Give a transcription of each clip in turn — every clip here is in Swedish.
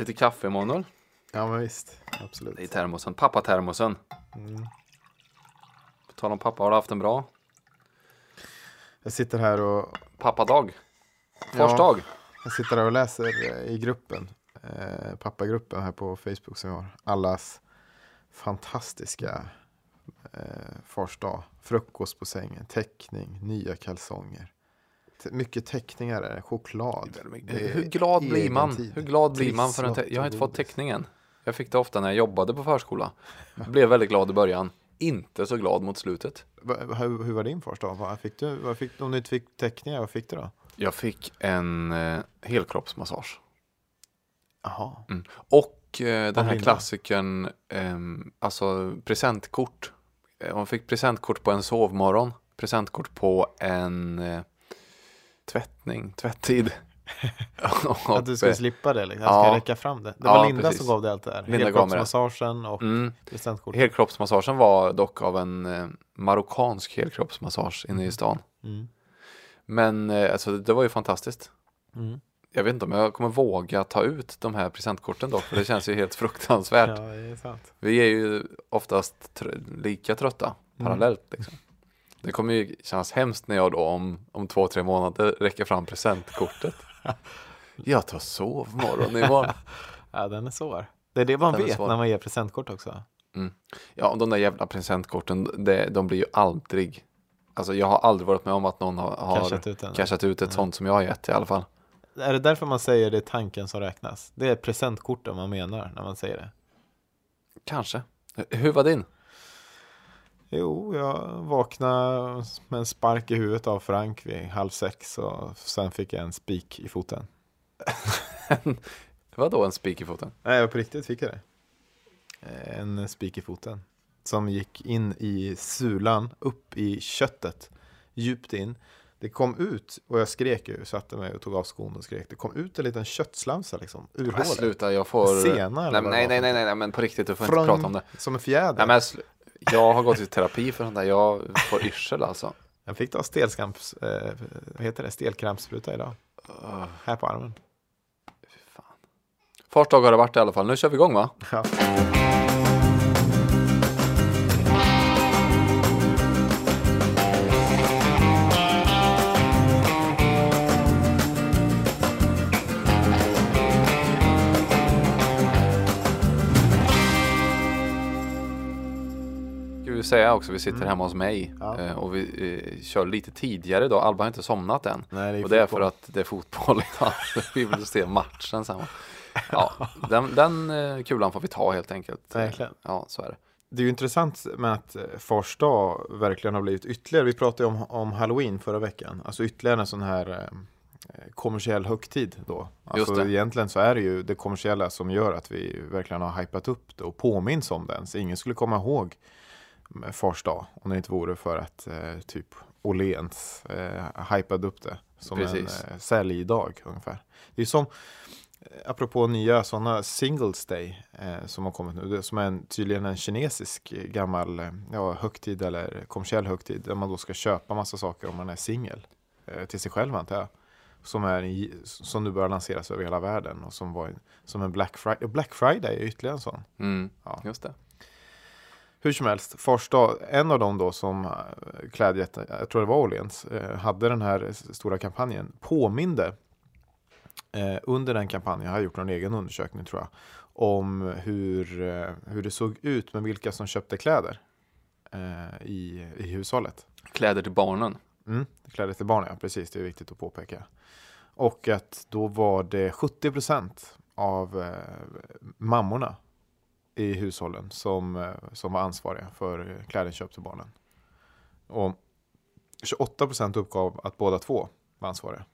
Lite kaffe Emanuel. Ja men visst, absolut. Det är termosen. Pappa-termosen. Mm. På tal om pappa, har du haft en bra Jag sitter här och pappadag? Ja. Farsdag? Jag sitter här och läser eh, i gruppen, eh, pappagruppen här på Facebook som vi har. Allas fantastiska eh, fars dag. Frukost på sängen, teckning, nya kalsonger. Mycket teckningar är choklad. Är Hur glad blir man? tid. Hur glad blir man för en te- Jag har inte fått teckningen. Jag fick det ofta när jag jobbade på förskola. Jag blev väldigt glad i början. Inte så glad mot slutet. Hur, hur var din fars dag? Vad fick du? Vad fick, om du inte fick teckningar, vad fick du då? Jag fick en eh, helkroppsmassage. Jaha. Mm. Och eh, den här klassikern, ehm, alltså presentkort. Eh, Hon fick presentkort på en sovmorgon. Presentkort på en eh, tvättning, tvätttid. Och, Att du skulle eh, slippa det, liksom. ja. att ska räcka fram det. Det Ja, var Linda precis. som gav dig allt det det. Helkroppsmassagen och mm, presentkort. helkroppsmassagen var dock av en eh, marockansk helkroppsmassage inne i stan. Mm. Men eh, alltså, det var ju fantastiskt. Mm. Jag vet inte om jag kommer våga ta ut de här presentkorten dock, för det känns ju helt fruktansvärt. Ja, det är. Vi är ju oftast tr- lika trötta parallellt. Liksom. Det kommer ju kännas hemskt när jag då om, om två, tre månader räcker fram presentkortet. Jag tar sovmorgon imorgon. Ja, den är svår. Det är det man Den vet när man ger presentkort också. Ja, de där jävla presentkorten, det, de blir ju aldrig... Alltså jag har aldrig varit med om att någon har, har Cashat ut den. cashat ut ett sånt som jag har gett i alla fall. Är det därför man säger det är tanken som räknas? Det är presentkorten man menar när man säger det. Kanske. Hur var din? Jo, jag vaknade med en spark i huvudet av Frank vid halv sex och sen fick jag en spik i foten. Vadå en spik i foten? Nej, på riktigt fick jag det. En spik i foten. Som gick in i sulan, upp i köttet, djupt in. Det kom ut, och jag skrek ju, satte mig och tog av skon och skrek. Det kom ut en liten köttslamsa liksom, ur hålet. sluta, jag får... Sena nej, nej, nej, nej, men på riktigt, du får inte prata om det. Som en fjäder. Nej, men jag har gått i terapi för sånt där, jag får yrsel alltså. Jag fick ta stelskamps, eh, vad heter det, stelkrampsspruta idag. Uh, Här på armen. Fars dag har det varit i alla fall, nu kör vi igång va? Ja. Säga också, vi sitter hemma hos mig Mm. Ja. eh, och vi eh, kör lite tidigare idag. Alba har inte somnat än. Nej, det och det är fotboll. för att det är fotboll idag. vi vill se matchen sen. Ja, den, den eh, kulan får vi ta helt enkelt. Verkligen. Ja, så är det. Det är ju intressant med att eh, Fars dag verkligen har blivit ytterligare. Vi pratade om, om Halloween förra veckan. Alltså ytterligare en sån här kommersiell högtid då. Alltså Just det. egentligen så är det ju det kommersiella som gör att vi verkligen har hypat upp det och påminns om den. Så ingen skulle komma ihåg Fars dag om det inte vore för att eh, typ Åhléns eh, hypade upp det som Precis. en eh, säljdag ungefär. Det är som eh, Apropå nya sådana Singles Day eh, som har kommit nu, det, som är en, tydligen en kinesisk eh, gammal eh, ja, högtid eller kommersiell högtid där man då ska köpa massa saker om man är singel eh, till sig själv antar jag. Som, är, som nu börjar lanseras över hela världen och som var som en Black Friday. Black Friday är ytterligare en sån. Mm, Ja. just det. Hur som helst, Fars dag, en av dem då som eh, klädjätten, jag tror det var Åhléns, eh, hade den här stora kampanjen, påminde eh, under den kampanjen, jag har gjort någon egen undersökning tror jag, om hur, hur det såg ut med vilka som köpte kläder i, i hushållet. Kläder till barnen. Mm, kläder till barn, ja precis, det är viktigt att påpeka. Och att då var det 70% av eh, mammorna i hushållen som, eh, som var ansvariga för klädinköp till barnen. Och 28% uppgav att båda två var ansvariga.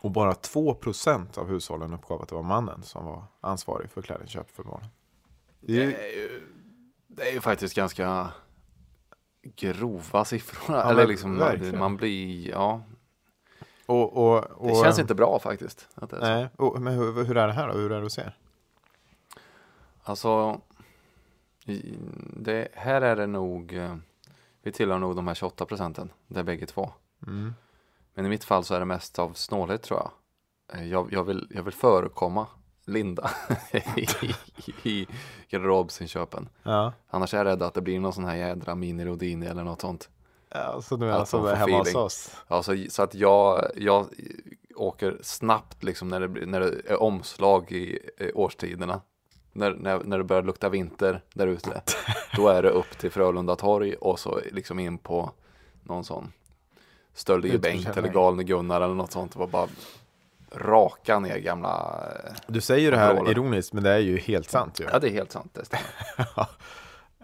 Och bara 2% av hushållen uppgav att det var mannen som var ansvarig för klädinköp för barnen. Det är Det ju, är ju, det är ju faktiskt ganska grova siffror. Ja, Eller liksom, verkligen. man blir, ja, och, och, och, det känns inte bra faktiskt. Att. Nej, men hur, hur är det här då? Hur är det hos er? Alltså, det, här är det nog, eh, vi tillhör nog de här 28 procenten, det är bägge två. Mm. Men i mitt fall så är det mest av snålhet tror jag. Eh, Jag, jag, vill, jag vill förekomma Linda i, i garderobsinköpen. Ja. Annars är jag rädd att det blir någon sån här jädra mini Rodini eller något sånt. ja så du menar som får är hemma hos oss? Ja, så, så att jag, jag åker snabbt liksom när det, blir- när det är omslag i årstiderna. När, när, när det börjar lukta vinter där ute. Då är det upp till Frölunda torg och så liksom in på någon sån Stöldige Bengt eller. Galne Gunnar eller något sånt. Det var bara raka ner gamla... eh, Du säger det här Overallen. ironiskt, men det är ju helt sant ju. Ja, det är helt sant. Det.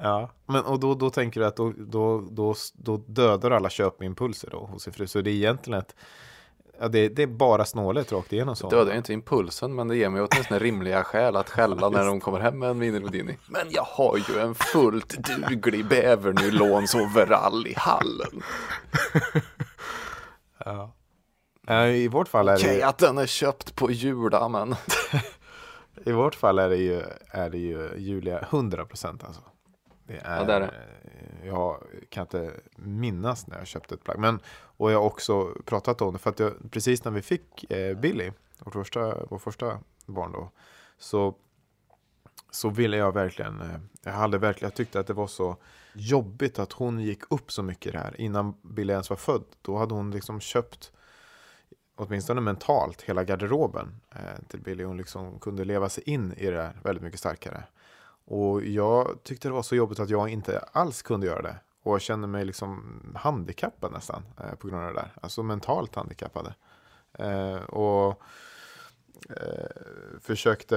Ja, men och då, då tänker du att då, då, då, då dödar alla köpimpulser då hos sin fru. Så det är egentligen ett, ja, det, det är bara snålet rakt igenom så. dödar ju inte impulsen men det ger mig åtminstone rimliga skäl att skälla när de kommer hem med en mini Rodini. Men jag har ju en fullt duglig bävernylonsoverall i hallen. Ja. I vårt fall är det Okej ju, att den är köpt på Jula men i vårt fall är det ju, är det ju Julia 100 procent alltså. Det är, Ja, det är det. Jag kan inte minnas när jag köpte ett plagg. Men, och jag har också pratat om det, för att jag, precis när vi fick eh, Billy, vårt första, vår första barn då, så, så ville jag verkligen, eh, jag hade verkligen, jag tyckte att det var så jobbigt att hon gick upp så mycket i det här. Innan Billy ens var född, då hade hon liksom köpt åtminstone mentalt, hela garderoben eh, till Billy. Hon liksom kunde leva sig in i det där väldigt mycket starkare. Och jag tyckte det var så jobbigt att jag inte alls kunde göra det. Och jag kände mig liksom handikappad nästan eh, på grund av det där. Alltså mentalt handikappade. Eh, och eh, försökte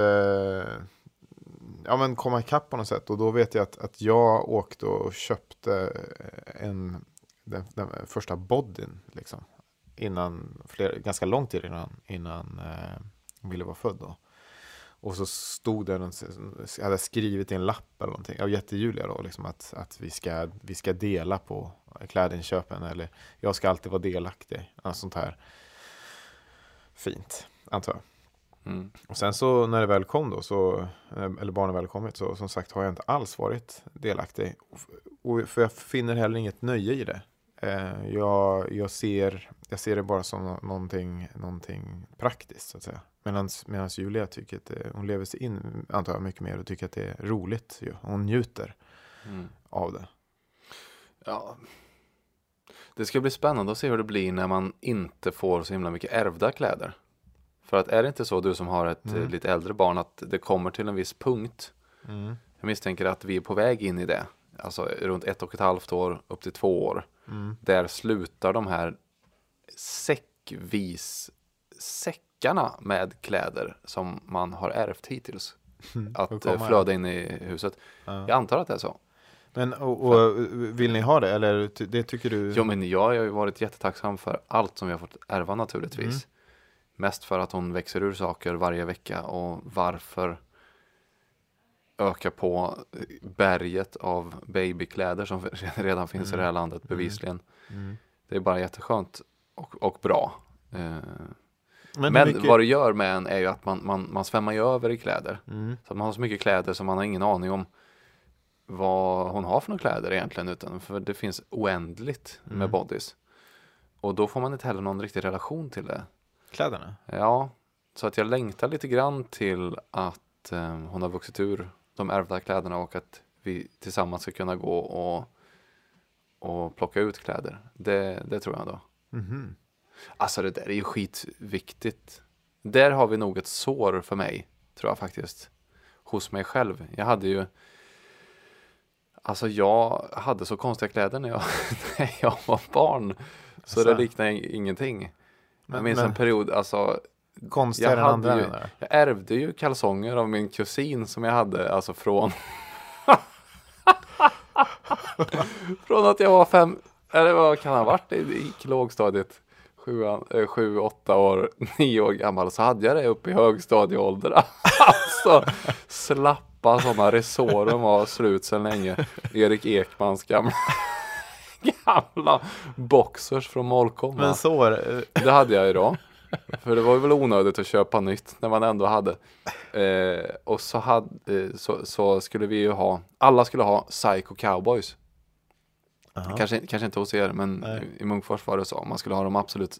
ja, men komma ikapp på något sätt. Och då vet jag att, att jag åkte och köpte eh, en, den, den första bodyn. Liksom, innan, fler, ganska lång tid innan, innan eh, hon ville vara född. Då. Och så stod det, jag hade skrivit i en lapp eller någonting, av jättejulia då, liksom att, att vi, ska, vi ska dela på klädinköpen eller jag ska alltid vara delaktig. Alltså sånt här fint, antar jag. mm. Och sen så när det väl kom då, så, eh, eller barnen väl kommit, så som sagt har jag inte alls varit delaktig. Och, för jag finner heller inget nöje i det. Eh, jag, jag, ser, jag ser det bara som nå- någonting, någonting praktiskt, så att säga. Medan Julia tycker att det, hon lever sig in, antar jag, mycket mer och tycker att det är roligt. Ju. Hon njuter Mm. av det. Ja. Det ska bli spännande att se hur det blir när man inte får så himla mycket ärvda kläder. För att är det inte så du som har ett Mm. eh, lite äldre barn att det kommer till en viss punkt. Jag misstänker att vi är på väg in i det. Alltså runt ett och ett halvt år upp till två år. Mm. Där slutar de här säckvis säckarna med kläder som man har ärvt hittills. Får Att eh, flöda in i huset. Ja. Jag antar att det är så. Men och, och, vill ni ha det? Eller det tycker du? Jo men jag har ju varit jättetacksam för allt som vi har fått ärva naturligtvis. Mm. Mest för att hon växer ur saker varje vecka och varför öka på berget av babykläder som redan finns i det här landet bevisligen. Mm. Det är bara jätteskönt och, och bra. Eh, Men, Men, mycket- vad det gör med en är ju att man, man, man svämmar ju över i kläder. Mm. Så att man har så mycket kläder så man har ingen aning om vad hon har för några kläder egentligen. Utan för det finns oändligt med Mm. bodys. Och då får man inte heller någon riktig relation till det. Kläderna? Ja, så att jag längtar lite grann till att eh, hon har vuxit ur de ärvda kläderna och att vi tillsammans ska kunna gå och, och plocka ut kläder. Det, det tror jag då. Mhm. Alltså det där är ju skitviktigt. Där har vi nog ett sår för mig, tror jag faktiskt. Hos mig själv. Jag hade ju Alltså jag hade så konstiga kläder när jag, när jag var barn. Så Asså? det liknar ing- ingenting. jag minns men- en period, alltså Konstigare Jag än andra? ju- menar jag ärvde ju kalsonger av min kusin som jag hade alltså från Från att jag var fem, eller vad kan han ha varit? Det gick lågstadiet. Sju, eh, sju, åtta år, nio år gammal så hade jag det uppe i högstadieålder. Alltså slappa sådana resårer var slut sedan länge. Erik Ekmans gamla gamla boxers från Molkom. Men så, Det hade jag då. För det var väl onödigt att köpa nytt när man ändå hade. Eh, och så, hade, eh, så, så skulle vi ju ha, alla skulle ha Psycho Cowboys. Aha. Kanske, kanske inte hos er, men Nej. i Munkfors var det så. Man skulle ha de absolut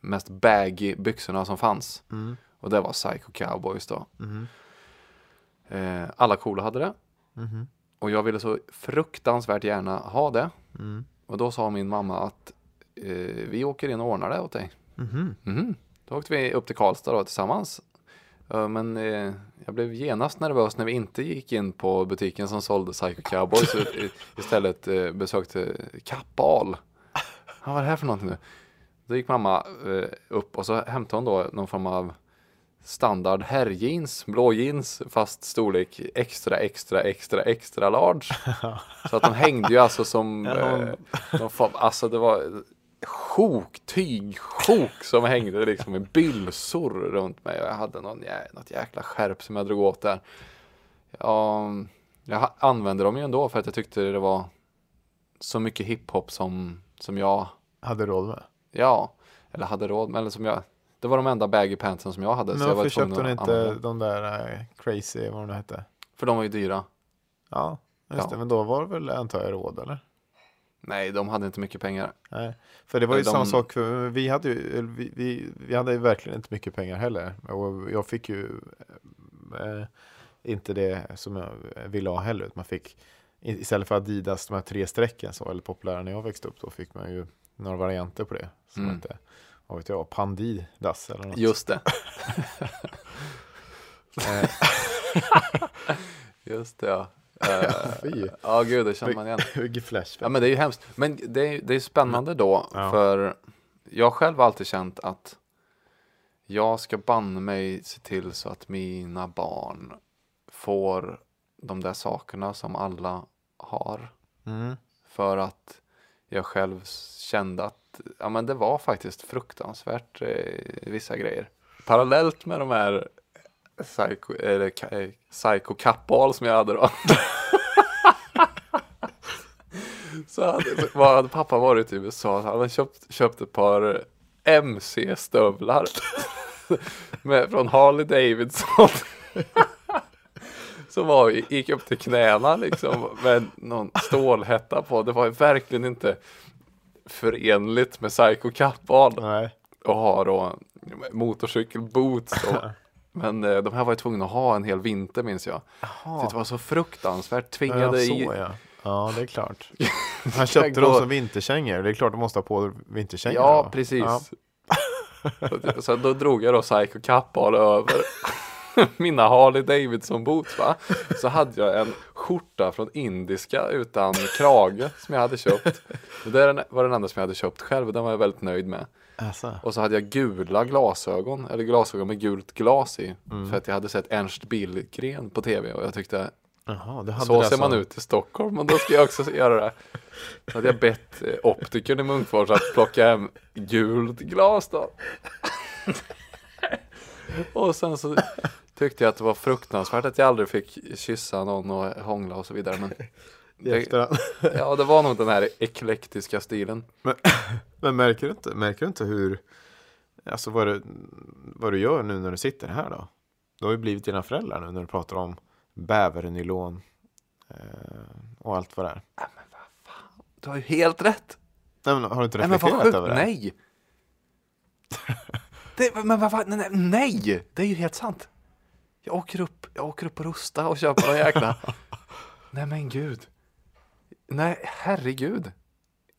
mest baggy byxorna som fanns. Mm. Och det var Psycho Cowboys då. Mhm. Eh, alla coola hade det. Mhm. Och jag ville så fruktansvärt gärna ha det. Mm. Och då sa min mamma att eh, vi åker in och ordnar det åt dig. Mhm. Mhm. Då åkte vi upp till Karlstad då tillsammans. Men eh, jag blev genast nervös när vi inte gick in på butiken som sålde Psycho Cowboys. istället eh, besökte Kappahl. Ja, vad är det här för någonting nu? Då gick mamma eh, upp och så hämtade hon då någon form av standard herrjeans, blå jeans, fast storlek extra, extra, extra, extra large. Så att de hängde ju alltså som, eh, form, alltså det var sjok, tygsjok som hängde liksom med bylsor runt mig och jag hade någon, något jäkla skärp som jag drog åt där. Ja, jag ha- använde dem ju ändå för att jag tyckte det var så mycket hiphop som, som jag, Hade råd med. ja, eller hade råd med, eller som jag, det var de enda baggy pantsen som jag hade. Men så jag varför köpte hon inte använda de där eh, crazy, vad de hette? För de var ju dyra. Ja, just Ja. det. Men då var det väl, antar jag, råd eller? Nej, de hade inte mycket pengar. Nej, för det var ju De- samma sak. Vi, hade ju, vi, vi, vi hade verkligen inte mycket pengar heller. Och jag fick ju eh, inte det som jag ville ha heller. Man fick, istället för Adidas, de här tre strecken som var väldigt populära när jag växte upp, då fick man ju några varianter på det. Som Mm. hette, vad vet jag, Pandidas eller något. Just det. Eh, Just det, ja. Fy. ja, gud, det känner man igen. Vilken flashback. Ja, men det är ju hemskt. Men det är, det är spännande då, Ja. för jag själv har alltid känt att jag ska banne mig se till så att mina barn får de där sakerna som alla har. Mm. För att jag själv kände att ja, men det var faktiskt fruktansvärt eh, vissa grejer. Parallellt med de här psycho, eller, eh, psycho kappal som jag hade då. så hade, så vad hade pappa varit i USA. Han hade köpt, köpt ett par MC-stövlar. med, från Harley Davidson. som var, gick upp till knäna liksom med någon stålhätta på. Det var verkligen inte förenligt med Psycho Kappahl Nej. och ha då motorcykelboots. Och, men eh, de här var ju tvungna att ha en hel vinter minns jag. Jaha. Det var så fruktansvärt. Ja, Tvingade så i. ja. Ja, det är klart. Han köpte dem som vinterkängor. Det är klart de måste ha på vinterkängor. Ja, då. precis. Ja. Så, så då drog jag då Psycho Kappahl över mina Harley Davidson boots va. Så hade jag en skjorta från indiska utan krage som jag hade köpt. Det där var den enda som jag hade köpt själv. Den var jag väldigt nöjd med. Alltså. Och så hade jag gula glasögon, eller glasögon med gult glas i. Mm. För att jag hade sett Ernst Billgren på tv och jag tyckte hade så ser man som- ut i Stockholm och då ska jag också göra det. Så hade jag bett eh, optikern i Munkfors att plocka hem gult glas då. och sen så tyckte jag att det var fruktansvärt att jag aldrig fick kyssa någon och hångla och så vidare. Men det, ja, det var nog den här eklektiska stilen. Men märker du inte, märker du inte hur, alltså vad du, vad du gör nu när du sitter här då? Du har ju blivit dina föräldrar nu när du pratar om bävernylon eh, och allt vad det är. Du har ju helt rätt. Nej, men har du inte Nej men vad reflekterat sjukt, över det? nej. Det, men vad fan, nej, nej, nej, det är ju helt sant. Jag åker upp, jag åker upp och rusta och köper någon jäkla. nej men gud. Nej, herregud.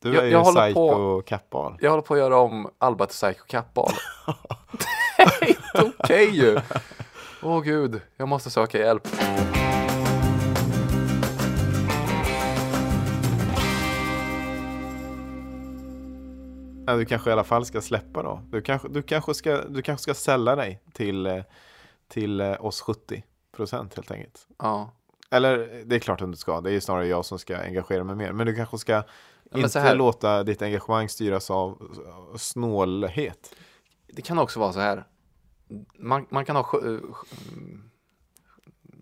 Du Jag- är ju jag håller psycho kappal. Jag håller på att göra om Alba till Psycho Kappahl. det är inte okej ju. Åh gud, jag måste söka hjälp. Ja, du kanske i alla fall ska släppa då. Du kanske, du kanske, ska, du kanske ska sälja dig till, eh, till eh, oss 70 procent helt enkelt. Ja. Eller det är klart att du ska. Det är snarare jag som ska engagera mig mer. Men du kanske ska men inte här- låta ditt engagemang styras av snålhet. Det kan också vara så här. Man, man kan ha sju- eh, sju-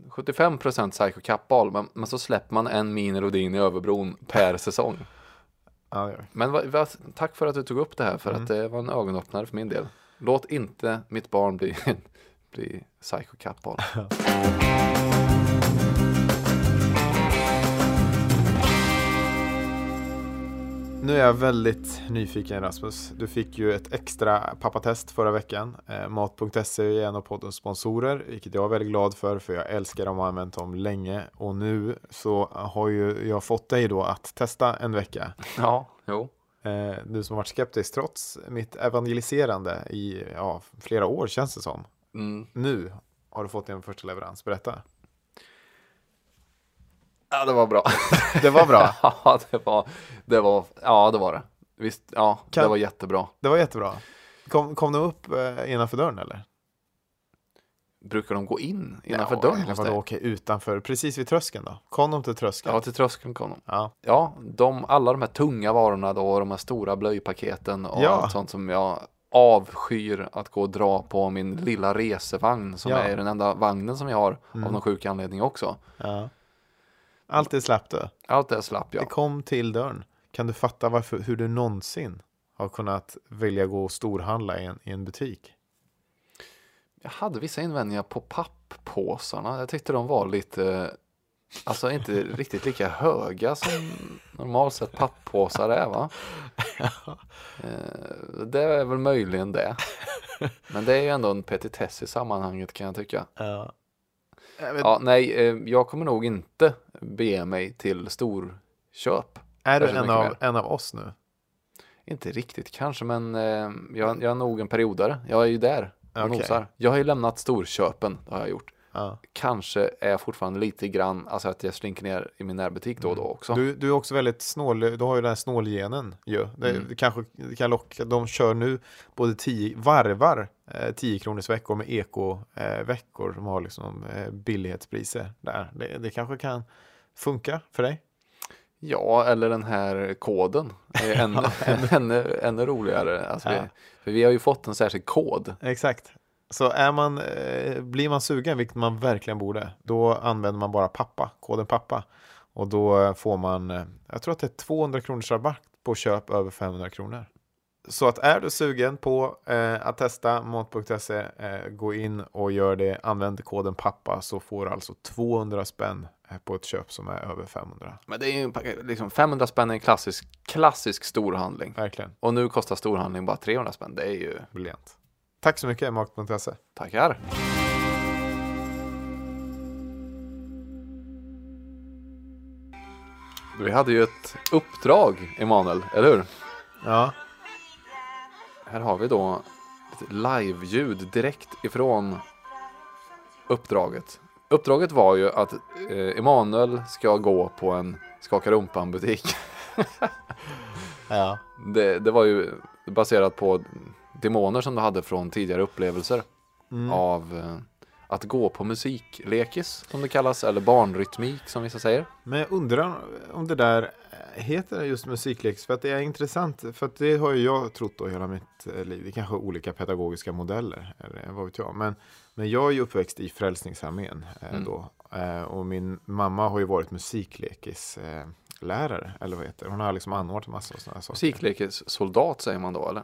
75% Psycho Kappahl, men, men så släpper man en Mini Rodin i Överbron per säsong. Ja. Men vad, vad, tack för att du tog upp det här, för Mm. att det var en ögonöppnare för min del. Låt inte mitt barn bli, bli Psycho Kappahl. Nu är jag väldigt nyfiken Rasmus. Du fick ju ett extra pappatest förra veckan. Eh, Mat.se är en av poddens sponsorer, vilket jag är väldigt glad för, för jag älskar dem och har använt dem länge. Och nu så har ju jag fått dig då att testa en vecka. Ja, jo. Eh, du som varit skeptisk trots mitt evangeliserande i ja, flera år känns det som. Mm. Nu har du fått din första leverans. Berätta. Ja, det var bra. Det var bra. ja, det var, det var, ja, det var det. Visst, ja, Kan- det var jättebra. Det var jättebra. Kom, kom de upp eh, innanför dörren eller? Brukar de gå in innanför ja, dörren Eller vadå, okej, utanför, precis vid tröskeln då? Kom de till tröskeln? Ja, till tröskeln kom de. Ja. Ja, de, alla de här tunga varorna då, de här stora blöjpaketen och Ja. allt sånt som jag avskyr att gå och dra på min lilla resevagn som Ja. är den enda vagnen som jag har Mm. av någon sjuk anledning också. ja. Allt det slapp du. Allt det slapp Det jag. kom till dörren. Kan du fatta varför, hur du någonsin har kunnat välja gå och storhandla i en, i en butik? Jag hade vissa invändningar på papppåsarna. Jag tyckte de var lite, alltså inte riktigt lika höga som normalt sett papppåsar är va? Eh, Det är väl möjligen det. Men det är ju ändå en petitess i sammanhanget kan jag tycka. Ja. Ja, nej, eh, jag kommer nog inte bege mig till storköp. är du en av, mer. en av oss nu? Inte riktigt kanske, men eh, jag, jag är nog en periodare. Jag är ju där och Okej. nosar. Jag har ju lämnat storköpen, det har jag gjort. Ja. Kanske är jag fortfarande lite grann, alltså att jag slinker ner i min närbutik då och då också. Du, du är också väldigt snål, du har ju den här snålgenen ju. Det, Mm. det kanske det kan locka, de kör nu både tio, varvar eh, 10 kronors veckor med eko-veckor som har liksom eh, billighetspriser där. Det, det kanske kan funka för dig? Ja, eller den här koden. är ännu, ännu, ännu roligare. Alltså Ja. vi, för vi har ju fått en särskild kod. Exakt. Så är man, eh, blir man sugen, vilket man verkligen borde, då använder man bara pappa, koden pappa. Och då får man, eh, jag tror att det är 200 kronors rabatt på köp över 500 kronor. Så att är du sugen på eh, att testa mat.se, eh, gå in och gör det, använd koden pappa så får du alltså 200 spänn eh, på ett köp som är över 500. Men det är ju liksom 500 spänn är en klassisk, klassisk storhandling. Verkligen, Och nu kostar storhandling bara 300 spänn. Det är ju, briljant. Tack så mycket mat.se. tackar. Vi hade ju ett uppdrag, Emanuel, eller hur? Ja, Här har vi då ett live-ljud direkt ifrån uppdraget. Uppdraget var ju att eh, Emanuel ska gå på en skaka rumpan-butik. ja, Det, det var ju baserat på demoner som du hade från tidigare upplevelser Mm. av eh, att gå på musiklekis som det kallas, eller barnrytmik som vissa säger. Men jag undrar om det där heter just musikleks för att det är intressant. För att det har ju jag trott då hela mitt eh, liv. Det är kanske olika pedagogiska modeller, eller vad vet jag. Men, men jag är ju uppväxt i Frälsningsarmén eh, Mm. då. Eh, och min mamma har ju varit musiklekis eh, lärare, eller vad heter? Hon har liksom anordnat massa sådana saker. Musiklekis-soldat säger man då eller?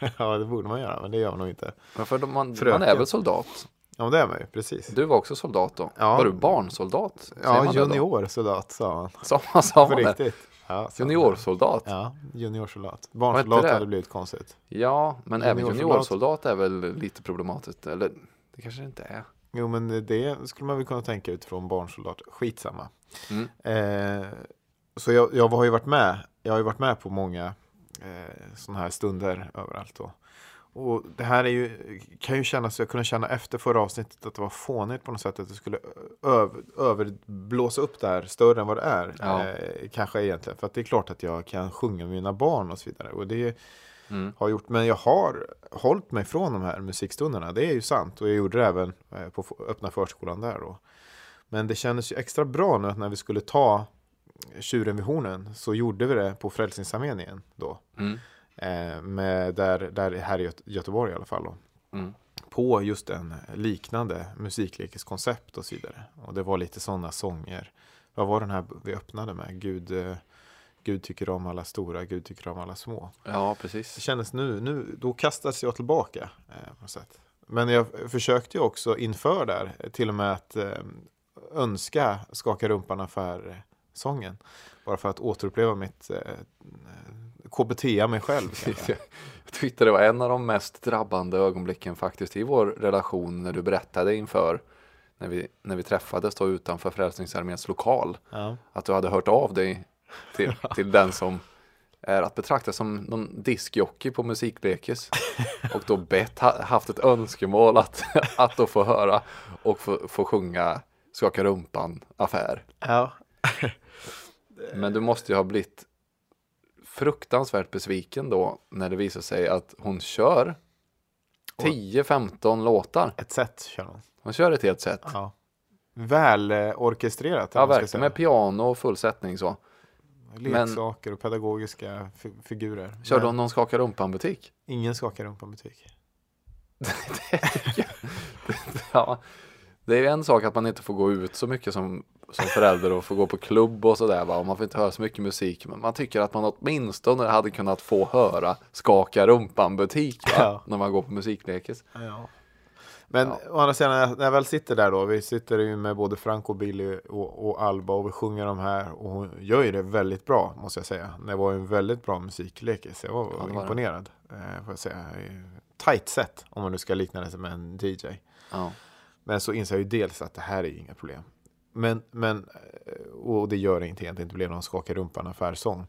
ja, det borde man göra, men det gör man nog inte. Men för de- man, Fröken. man är väl soldat? Ja, det är man ju, precis. Du var också soldat då? Ja. Var du barnsoldat? Ja, man det då? junior soldat sa man. Sa man, sa man det? riktigt. Ja. Juniorsoldat? Ja, juniorsoldat. Barnsoldat hade blivit konstigt. Ja, men även Juniorsoldat. juniorsoldat är väl lite problematiskt? Eller det kanske det inte är. Jo, men det skulle man väl kunna tänka utifrån barnsoldat. Skitsamma. Mm. Eh, så jag, jag har ju varit med. Jag har ju varit med på många eh, sådana här stunder överallt. Då. Och det här är ju, kan ju kännas, jag kunde känna efter förra avsnittet att det var fånigt på något sätt. Att det skulle över, överblåsa upp det här större än vad det är. Ja. Eh, kanske egentligen. För att det är klart att jag kan sjunga med mina barn och så vidare. Och det Mm. har gjort, men jag har hållit mig från de här musikstunderna. Det är ju sant. Och jag gjorde det även eh, på öppna förskolan där då. Men det kändes ju extra bra nu att när vi skulle ta tjuren vid hornen så gjorde vi det på Frälsningsarmén igen då. Mm. Eh, med där, där här i Göte- Göteborg i alla fall då. Mm. På just en liknande musiklekeskoncept och så vidare. Och det var lite sådana sånger. Vad var den här vi öppnade med? Gud, eh, Gud tycker om alla stora, Gud tycker om alla små. Ja, Det precis. kändes nu, nu då kastas jag tillbaka eh, på något sätt. Men jag försökte ju också inför där, till och med att eh, önska skaka rumpan affär sången. Bara för att återuppleva mitt eh, KBT mig själv. Jag tyckte det var en av de mest drabbande ögonblicken faktiskt i vår relation när du berättade inför när vi, när vi träffades då utanför Frälsningsarméns lokal ja. att du hade hört av dig till, till den som är att betrakta som någon diskjockey på musiklekis och då bett, ha, haft ett önskemål att, att då få höra och få, få sjunga Skaka rumpan affär. ja. Men du måste ju ha blivit fruktansvärt besviken då när det visar sig att hon kör 10-15 låtar. Ett sätt kör hon. Hon kör ett helt set. Ja. Väl eh, orkestrerat. Ja, verkligen. Med piano och full sättning så. Leksaker och pedagogiska fi- figurer. Körde Men hon någon skaka rumpan-butik? Ingen skakar rumpan butik. Ja. Det är ju en sak att man inte får gå ut så mycket som, som förälder och få gå på klubb och sådär. Och man får inte höra så mycket musik. Men man tycker att man åtminstone hade kunnat få höra skaka rumpan-butik va. Ja. När man går på musiklekis. Ja. Men Ja. å andra sidan, när jag- väl sitter där då, vi sitter ju med både Frank och Billy och, och Alba och vi sjunger de här och hon gör ju det väldigt bra måste jag säga. Det var ju en väldigt bra musiklekis, jag var Ja, var imponerad. Eh, får jag säga. Tight set, om man nu ska likna det som en DJ. Men så inser jag ju dels att det här är ju inga problem. Men, men eh, och det gör ingenting att det inte blev någon skaka rumpan affärssång.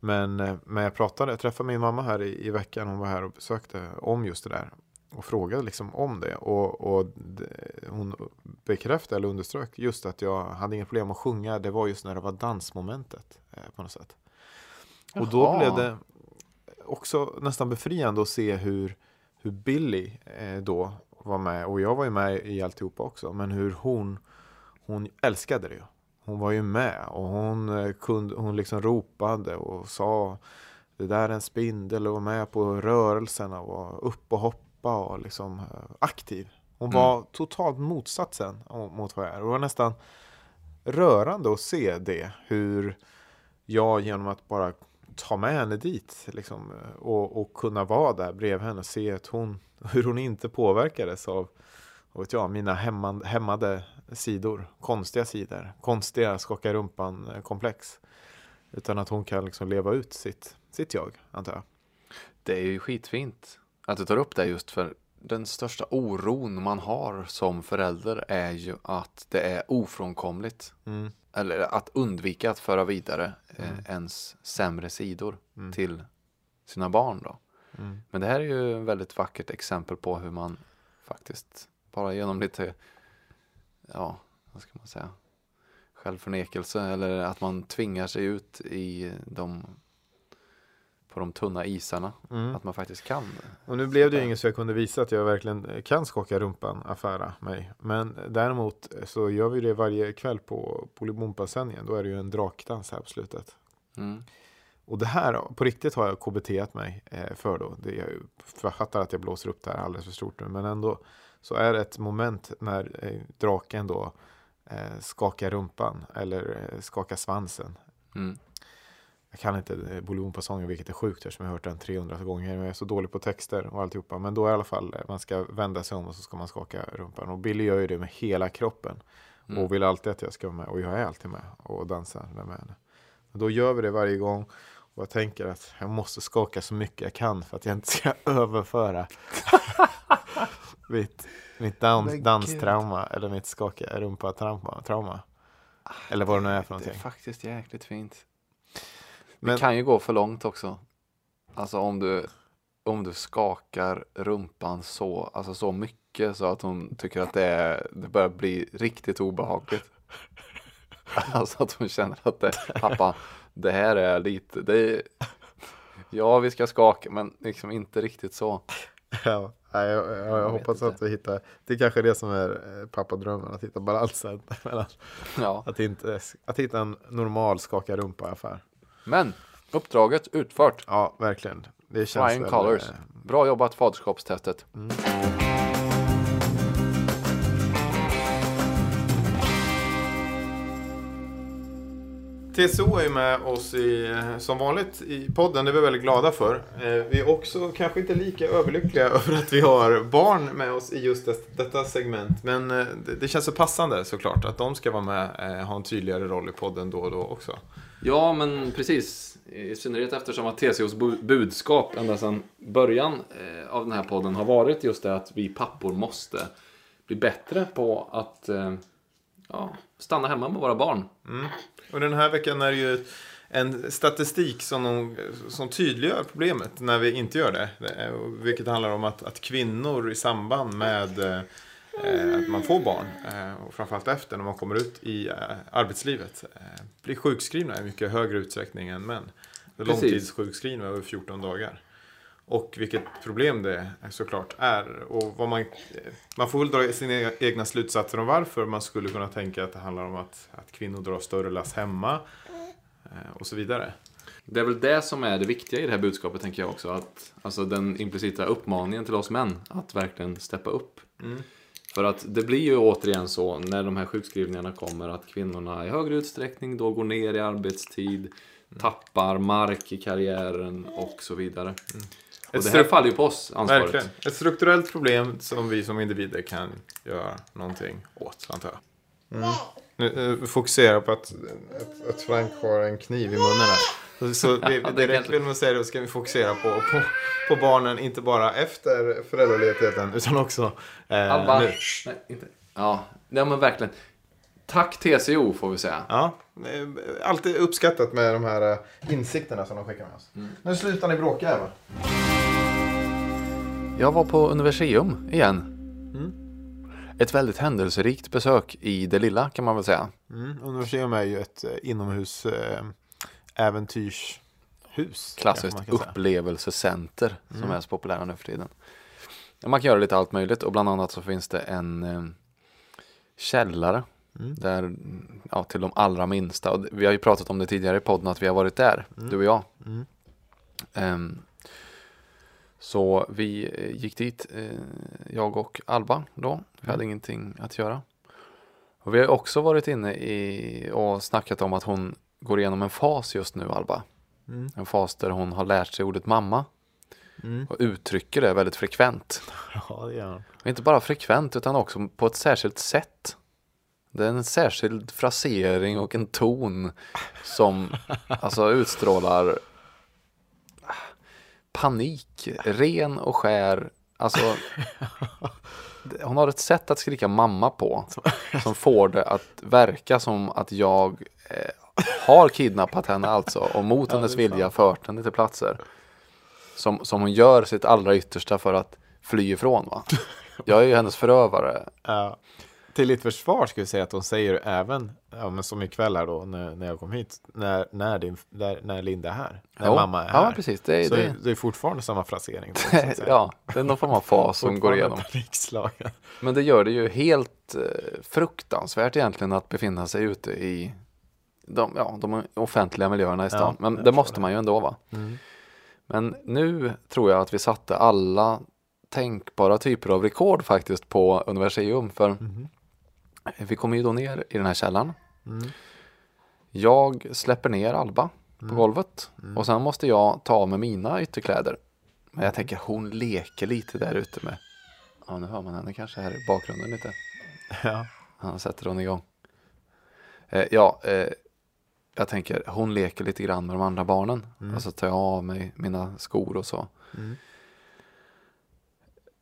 Men, eh, men jag pratade, jag träffade min mamma här i, i veckan, hon var här och besökte om just det där. Och frågade liksom om det. Och, och hon bekräftade eller underströk just att jag hade inga problem att sjunga. Det var just när det var dansmomentet eh, på något sätt. Och då Jaha. blev det också nästan befriande att se hur, hur Billy eh, då var med. Och jag var ju med i alltihopa också. Men hur hon, hon älskade det. Hon var ju med och hon, eh, kunde, hon liksom ropade och sa det där är en spindel och var med på rörelserna och var upp och hoppa och liksom eh, aktiv. Hon Mm. var totalt motsatsen mot vad jag är. Och det var nästan rörande att se det. Hur jag genom att bara ta med henne dit liksom, och, och kunna vara där bredvid henne och se att hon, hur hon inte påverkades av vad vet jag, mina hämmande, hämmade sidor, konstiga sidor, konstiga skaka rumpan-komplex. Utan att hon kan liksom leva ut sitt, sitt jag, antar jag. Det är ju skitfint att du tar upp det just för den största oron man har som förälder är ju att det är ofrånkomligt. Mm. Eller att undvika att föra vidare eh, Mm. ens sämre sidor Mm. till sina barn då. Mm. Men det här är ju ett väldigt vackert exempel på hur man faktiskt bara genom lite, ja, vad ska man säga, självförnekelse eller att man tvingar sig ut i de, på de tunna isarna. Mm. Att man faktiskt kan. Och nu blev det ju inget så jag kunde visa att jag verkligen kan skaka rumpan, affära mig. Men däremot så gör vi det varje kväll på Bolibompa-sändningen. Då är det ju en drakdans här på slutet. Mm. Och det här, på riktigt har jag KBT mig eh, för då. Det jag fattar att jag blåser upp det här alldeles för stort nu. Men ändå så är det ett moment när eh, draken då eh, skakar rumpan eller eh, skakar svansen. Mm. Jag kan inte eh, Bolibompa-sången, vilket är sjukt eftersom jag har hört den 300 gånger. Men jag är så dålig på texter och alltihopa. Men då i alla fall, eh, man ska vända sig om och så ska man skaka rumpan. Och Billy gör ju det med hela kroppen. Mm. Och vill alltid att jag ska vara med. Och jag är alltid med och dansar med henne. Och då gör vi det varje gång. Och jag tänker att jag måste skaka så mycket jag kan för att jag inte ska överföra mitt, mitt dans, danstrauma eller mitt skaka rumpa-trauma. Trauma. Eller vad det nu är för Det är någonting. faktiskt jäkligt fint. Men- Det kan ju gå för långt också. Alltså om du, om du skakar rumpan så, alltså så mycket så att hon tycker att det, är, det börjar bli riktigt obehagligt. Alltså att hon känner att det, pappa, det här är lite, det är, ja vi ska skaka men liksom inte riktigt så. Ja, jag, jag, jag, Jag hoppas att vi hittar, det är kanske det som är eh, pappadrömmen, att hitta balansen mellan Ja. att, inte, att hitta en normal skaka rumpa-affär. Men uppdraget utfört. Ja, verkligen. Det känns Flying colors. eh, Bra jobbat faderskapstestet. Mm. TCO är ju med oss i, som vanligt i podden, det är vi väldigt glada för. Eh, vi är också kanske inte lika överlyckliga över att vi har barn med oss i just det- detta segment. Men eh, det, det känns så passande såklart att de ska vara med, eh, ha en tydligare roll i podden då och då också. Ja, men precis. I synnerhet eftersom att TCOs budskap ända sedan början av den här podden har varit just det att vi pappor måste bli bättre på att eh, ja, stanna hemma med våra barn. Och den här veckan är det ju en statistik som, de, som tydliggör problemet när vi inte gör det. Vilket handlar om att, att kvinnor i samband med eh, att man får barn eh, och framförallt efter när man kommer ut i eh, arbetslivet eh, blir sjukskrivna i mycket högre utsträckning än män. Långtidssjukskrivna över 14 dagar. Och vilket problem det såklart är. Och vad man, man får väl dra sina egna slutsatser om varför. Man skulle kunna tänka att det handlar om att, att kvinnor drar större lass hemma. eh, Och så vidare. Det är väl det som är det viktiga i det här budskapet tänker jag också. Att, alltså den implicita uppmaningen till oss män att verkligen steppa upp. För att det blir ju återigen så när de här sjukskrivningarna kommer att kvinnorna i högre utsträckning då går ner i arbetstid, tappar mark i karriären och så vidare. Och Ett det här faller ju på oss, ansvaret. Verkligen. Ett strukturellt problem som vi som individer kan göra någonting åt, antar jag. Mm. Nu, fokusera på att, att, att Frank har en kniv i munnen här. Så, så det, Ja, det det räcker väl med att säga det, och ska vi fokusera på, på, på barnen, inte bara efter föräldraledigheten, utan också eh, Alba. nu. Nej, inte. Ja, nej men verkligen. Tack TCO får vi säga. Ja, alltid uppskattat med de här eh, insikterna som de skickar med oss. Nu slutar ni bråka här va? Jag var på Universium igen. Ett väldigt händelserikt besök i det lilla kan man väl säga. Mm. Universium är ju ett eh, inomhus eh, äventyrshus. Klassiskt upplevelsecenter som är så populära nu för tiden. Man kan göra lite allt möjligt och bland annat så finns det en eh, källare där, mm, ja, till de allra minsta. Och vi har ju pratat om det tidigare i podden att vi har varit där, du och jag. Ehm, så vi eh, gick dit, eh, jag och Alba då. Vi hade ingenting att göra. Och vi har också varit inne i och snackat om att hon går igenom en fas just nu, Alba. Mm. En fas där hon har lärt sig ordet mamma. Mm. Och uttrycker det väldigt frekvent. Ja, det gör. Och inte bara frekvent utan också på ett särskilt sätt. Det är en särskild frasering och en ton som alltså utstrålar panik, ren och skär. Alltså, hon har ett sätt att skrika mamma på som får det att verka som att jag eh, har kidnappat henne alltså och mot hennes det är vilja fört henne till platser. Som, som hon gör sitt allra yttersta för att fly ifrån va. Jag är ju hennes förövare. Ja. Till ditt försvar ska vi säga att de säger även, ja, men som ikväll här då när, när jag kom hit, när, när, din, där, när Linda är här, när Jo, mamma är ja, här. precis, det är- så det- det, det är fortfarande samma frasering. Säga. ja, det är någon form av fas som går igenom. Men det gör det ju helt eh, fruktansvärt egentligen att befinna sig ute i de, ja, de offentliga miljöerna i stan. Ja, Men det måste det. man ju ändå va. Mm. Men nu tror jag att vi satte alla tänkbara typer av rekord faktiskt på Universium. För Mhm. Vi kommer ju då ner i den här källaren. Mm. Jag släpper ner Alba på golvet Mm. och sen måste jag ta av mig mina ytterkläder. Men jag tänker hon leker lite där ute med. Ja nu hör man henne kanske här i bakgrunden lite. Ja. Han sätter hon igång. Eh, ja, eh, jag tänker hon leker lite grann med de andra barnen. Och så tar jag av mig mina skor och så. Mm.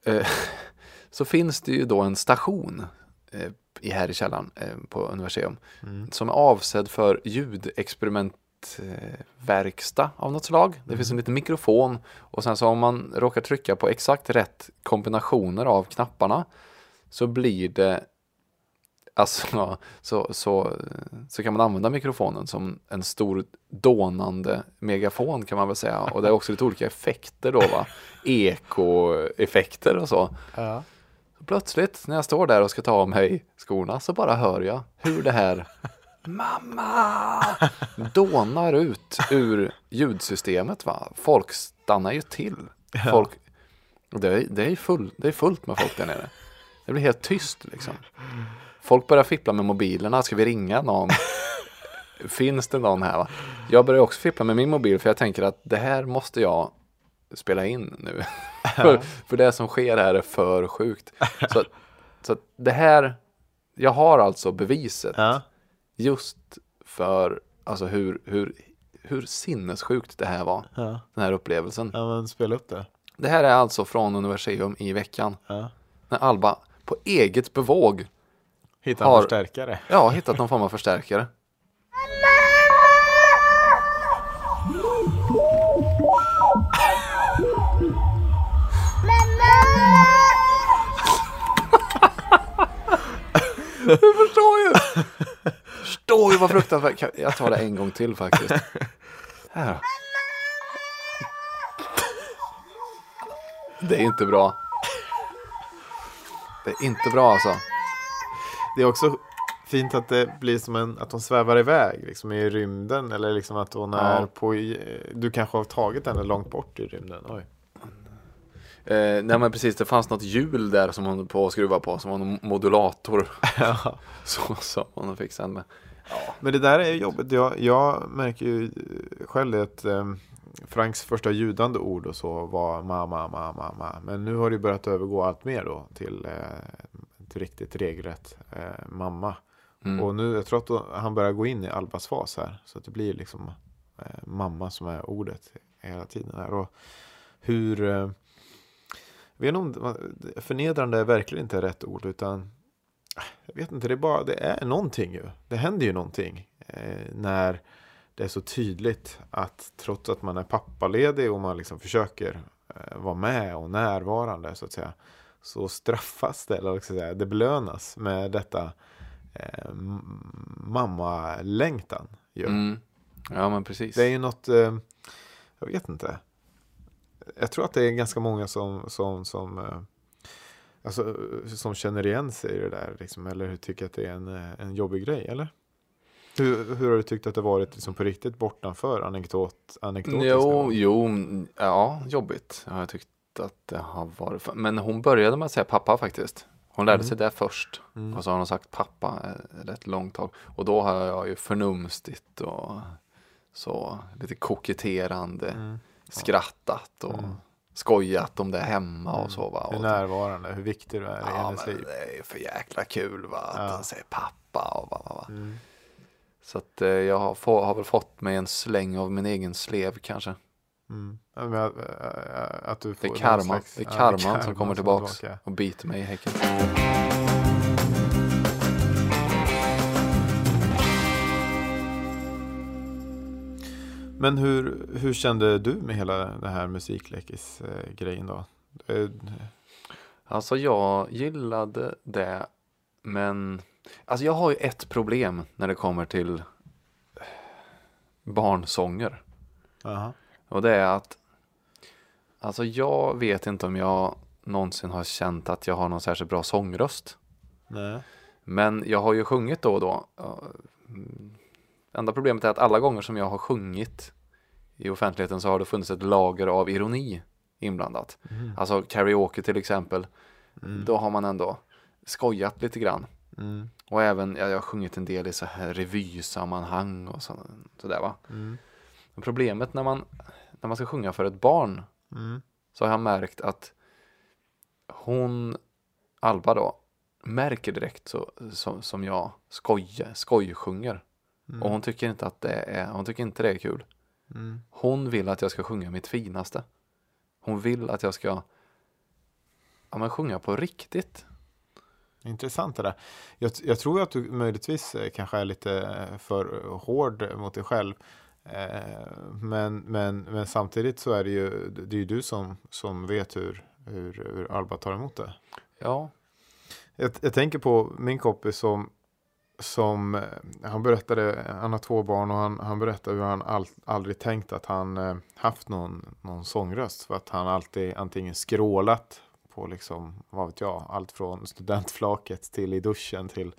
Eh, så finns det ju då en station eh, i här i källaren eh, på Universium. Mm. Som är avsedd för ljudexperimentverkstad av något slag. Det finns en liten mikrofon och sen så om man råkar trycka på exakt rätt kombinationer av knapparna så blir det Alltså, så, så, så kan man använda mikrofonen som en stor dånande megafon kan man väl säga. Och det är också lite olika effekter då va. Ekoeffekter och så. Ja. Så Plötsligt när jag står där och ska ta av mig skorna så bara hör jag hur det här Mamma! Dånar ut ur ljudsystemet va. Folk stannar ju till. Folk, det, är, det, är full, det är fullt med folk där nere. Det blir helt tyst liksom. Folk börjar fippla med mobilerna. Ska vi ringa någon? finns det någon här va? Jag börjar också fippla med min mobil för jag tänker att det här måste jag spela in nu. för, för det som sker här är för sjukt. Så, så det här, jag har alltså beviset Ja. just för alltså hur, hur, hur sinnessjukt det här var, Ja. den här upplevelsen. ja, men spela upp det. Det här är alltså från Universium i veckan. När Alba på eget bevåg Hitta en Har- förstärkare. ja, hittat någon form av förstärkare. Du förstår ju! Förstår ju vad fruktansvärt. Jag tar det en gång till faktiskt. Här då. Det är inte bra. Det är inte bra alltså. Det är också fint att det blir som en, att hon svävar iväg liksom i rymden. Eller liksom att hon Ja. är på, du kanske har tagit henne långt bort i rymden. Oj. Eh, nej men precis, det fanns något hjul där som hon på att skruva på som var en modulator. Ja. Så, som hon fick sen med. Men det där är ju jobbigt. Jag, jag märker ju själv det att um, Franks första ljudande ord och så var mamma, mamma, mamma. Men nu har det börjat övergå allt mer då till eh, ett riktigt regelrätt eh, mamma. Mm. Och nu, jag tror att då, han börjar gå in i Albas fas här. Så att det blir liksom eh, mamma som är ordet hela tiden. Här. Och hur... Vet inte om förnedrande är verkligen inte rätt ord. Utan jag vet inte, det är bara, det är någonting ju. Det händer ju någonting. Eh, när det är så tydligt att trots att man är pappaledig och man liksom försöker eh, vara med och närvarande så att säga. Så straffas det, eller säga, det belönas med detta eh, mammalängtan. Ju. Mm. Ja men precis. Det är ju något, eh, jag vet inte. Jag tror att det är ganska många som, som, som, eh, alltså, som känner igen sig i det där. Liksom, eller tycker att det är en, eh, en jobbig grej, eller? Hur, hur har du tyckt att det varit liksom, på riktigt bortanför anekdot, anekdotiska? Jo, jo, mm, ja, jobbigt har jag tyckt att det har varit. för- Men hon började med att säga pappa faktiskt. Hon lärde Mm. sig det först. Mm. Och så har hon sagt pappa ett rätt långt tag. Och då har jag ju förnumstigt och så lite koketterande Mm. Skrattat och Mm. skojat om det hemma och så va. Hur närvarande, hur viktig du är i ja, hennes men liv. det är för jäkla kul va, att Ja. han säger pappa och va, va, va. Mm. Så att eh, jag har, få, har väl fått mig en släng av min egen slev kanske. Mm. Äh, äh, att du Det är någon karma, slags- det är ja, karman som kommer tillbaks tillbaka. och biter mig i häcken. Men hur, hur kände du med hela den här musiklekis-grejen då? Eh, Alltså jag gillade det, men alltså jag har ju ett problem när det kommer till barnsånger. Aha. Och det är att alltså jag vet inte om jag någonsin har känt att jag har någon särskilt bra sångröst. Nej. Men jag har ju sjungit då och då. Enda problemet är att alla gånger som jag har sjungit i offentligheten så har det funnits ett lager av ironi inblandat. Mm. Alltså karaoke till exempel. Mm. Då har man ändå skojat lite grann. Mm. Och även, ja, jag har sjungit en del i så här revysammanhang och så, sådär va. Mm. Men problemet när man, när man ska sjunga för ett barn Mm. så har jag märkt att hon, Alba då, märker direkt så, som, som jag skojar, skojsjunger. Mm. Och hon tycker inte att det är, hon tycker inte det är kul. Mm. Hon vill att jag ska sjunga mitt finaste. Hon vill att jag ska ja, men sjunga på riktigt. Intressant det där. Jag, jag tror att du möjligtvis eh, kanske är lite eh, för hård mot dig själv. Eh, Men, men, men samtidigt så är det ju, det är ju du som, som vet hur, hur, hur Alba tar emot det. Ja, Jag, jag tänker på min kompis som, som eh, han berättade, han har två barn och han, han berättade hur han all, aldrig tänkt att han eh, haft någon, någon sångröst. För att han alltid antingen skrålat på liksom, vad vet jag, allt från studentflaket till i duschen till,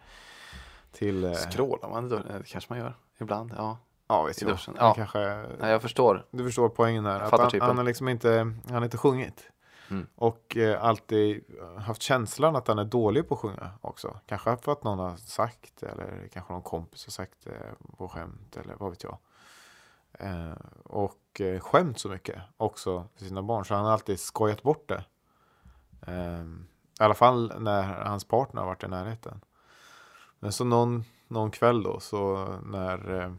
till eh, skrålar man då? Det kanske man gör ibland. Ja, ja, vet i jag. duschen. Ja. Kanske, Nej, jag förstår. du förstår poängen här. Jag Att han, han har liksom inte, han har inte sjungit. Mm. Och eh, alltid haft känslan att han är dålig på att sjunga också. Kanske för att någon har sagt eller kanske någon kompis har sagt det på skämt eller vad vet jag. Eh, och eh, skämt så mycket också för sina barn. Så han har alltid skojat bort det. Eh, I alla fall när hans partner har varit i närheten. Men så någon, någon kväll då så när, eh,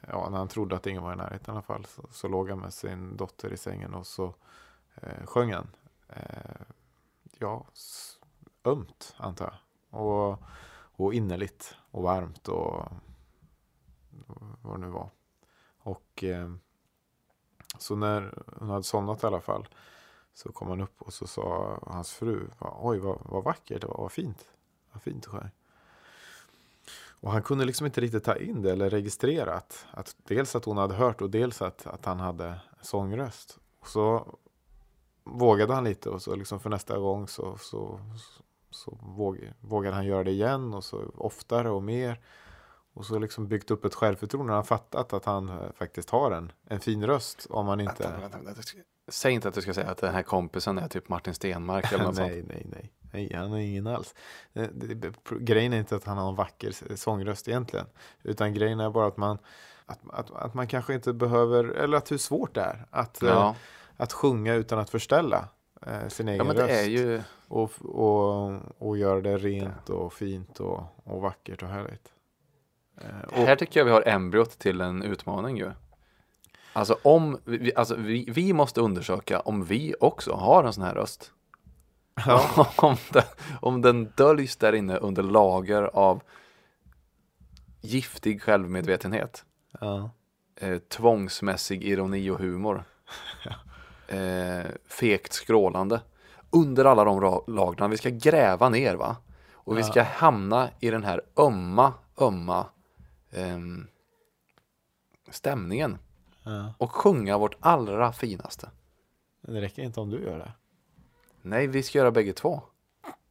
ja, när han trodde att ingen var i närheten i alla fall. Så, så låg han med sin dotter i sängen och så eh, sjöng han. Eh, ja, ömt antar jag. Och, och innerligt och varmt och vad det nu var. Och eh, så när hon hade somnat i alla fall så kom han upp och så sa hans fru Oj vad, vad vackert det var, vad fint. Vad fint du sjöng. Och han kunde liksom inte riktigt ta in det eller registrera att, att dels att hon hade hört och dels att, att han hade sångröst. Och så vågade han lite och så liksom för nästa gång så, så, så, så våg, vågade han göra det igen och så oftare och mer. Och så liksom byggt upp ett självförtroende. Han fattat att han eh, faktiskt har en, en fin röst om man inte... Vänta, vänta, vänta. Säg inte att du ska säga att den här kompisen är typ Martin Stenmark eller något sånt. nej, nej, nej, nej. Han är ingen alls. Eh, Grejen är inte att han har en vacker sångröst egentligen. Utan grejen är bara att man, att, att, att man kanske inte behöver, eller att hur svårt det är att, eh, Ja, att sjunga utan att förställa eh, sin egen ja röst. är ju, Och, och, och göra det rent och fint och, och vackert och härligt. Eh, och, här tycker jag vi har embryot till en utmaning ju. Alltså om, vi, alltså vi, vi måste undersöka om vi också har en sån här röst. om, den, om den döljs där inne under lager av giftig självmedvetenhet. ja. eh, tvångsmässig ironi och humor. Eh, fegt skrålande. Under alla de lagren. Vi ska gräva ner va. Och vi ska hamna i den här ömma, ömma ehm, stämningen. Ja. Och sjunga vårt allra finaste. Men Det räcker inte om du gör det. Nej, vi ska göra bägge två.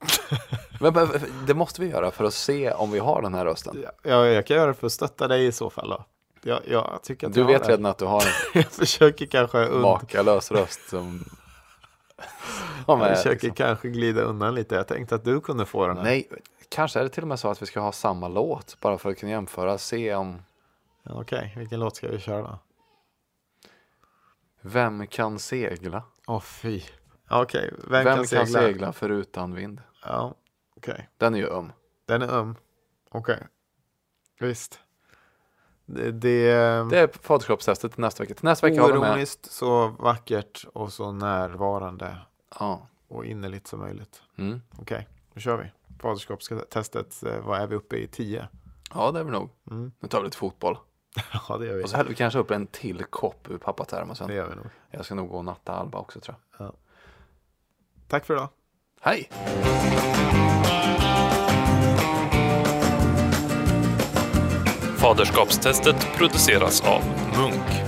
men, men, det måste vi göra för att se om vi har den här rösten. Ja, ja, jag kan göra det för att stötta dig i så fall då. Jag, jag tycker att Du jag vet redan att du har en Jag försöker kanske und- makalös röst som... som jag är, försöker liksom. kanske glida undan lite. Jag tänkte att du kunde få den här. Nej, kanske är det till och med så att vi ska ha samma låt bara för att kunna jämföra. Se om Okej, vilken låt ska vi köra då? vem kan segla? Åh fy. Ja, Okej, vem, Vem, kan, segla? segla förutan vind? Ja, okej. Den är ju öm. Den är öm. Okej. Visst. Det, det, Det är faderskapstestet till nästa vecka. Till nästa vecka oironiskt, så vackert och så närvarande Ja. och innerligt som möjligt. Mm. Okej, nu kör vi. Faderskapstestet, eh, vad är vi uppe i? 10? ja, det är vi nog. Mm. Nu tar vi lite fotboll. Ja, det gör vi. Och så häller vi kanske upp en till kopp ur pappatermosen. Det gör vi nog. Jag ska nog gå och natta Alba också tror jag. Tack för idag. Hej! Faderskapstestet produceras av Munk.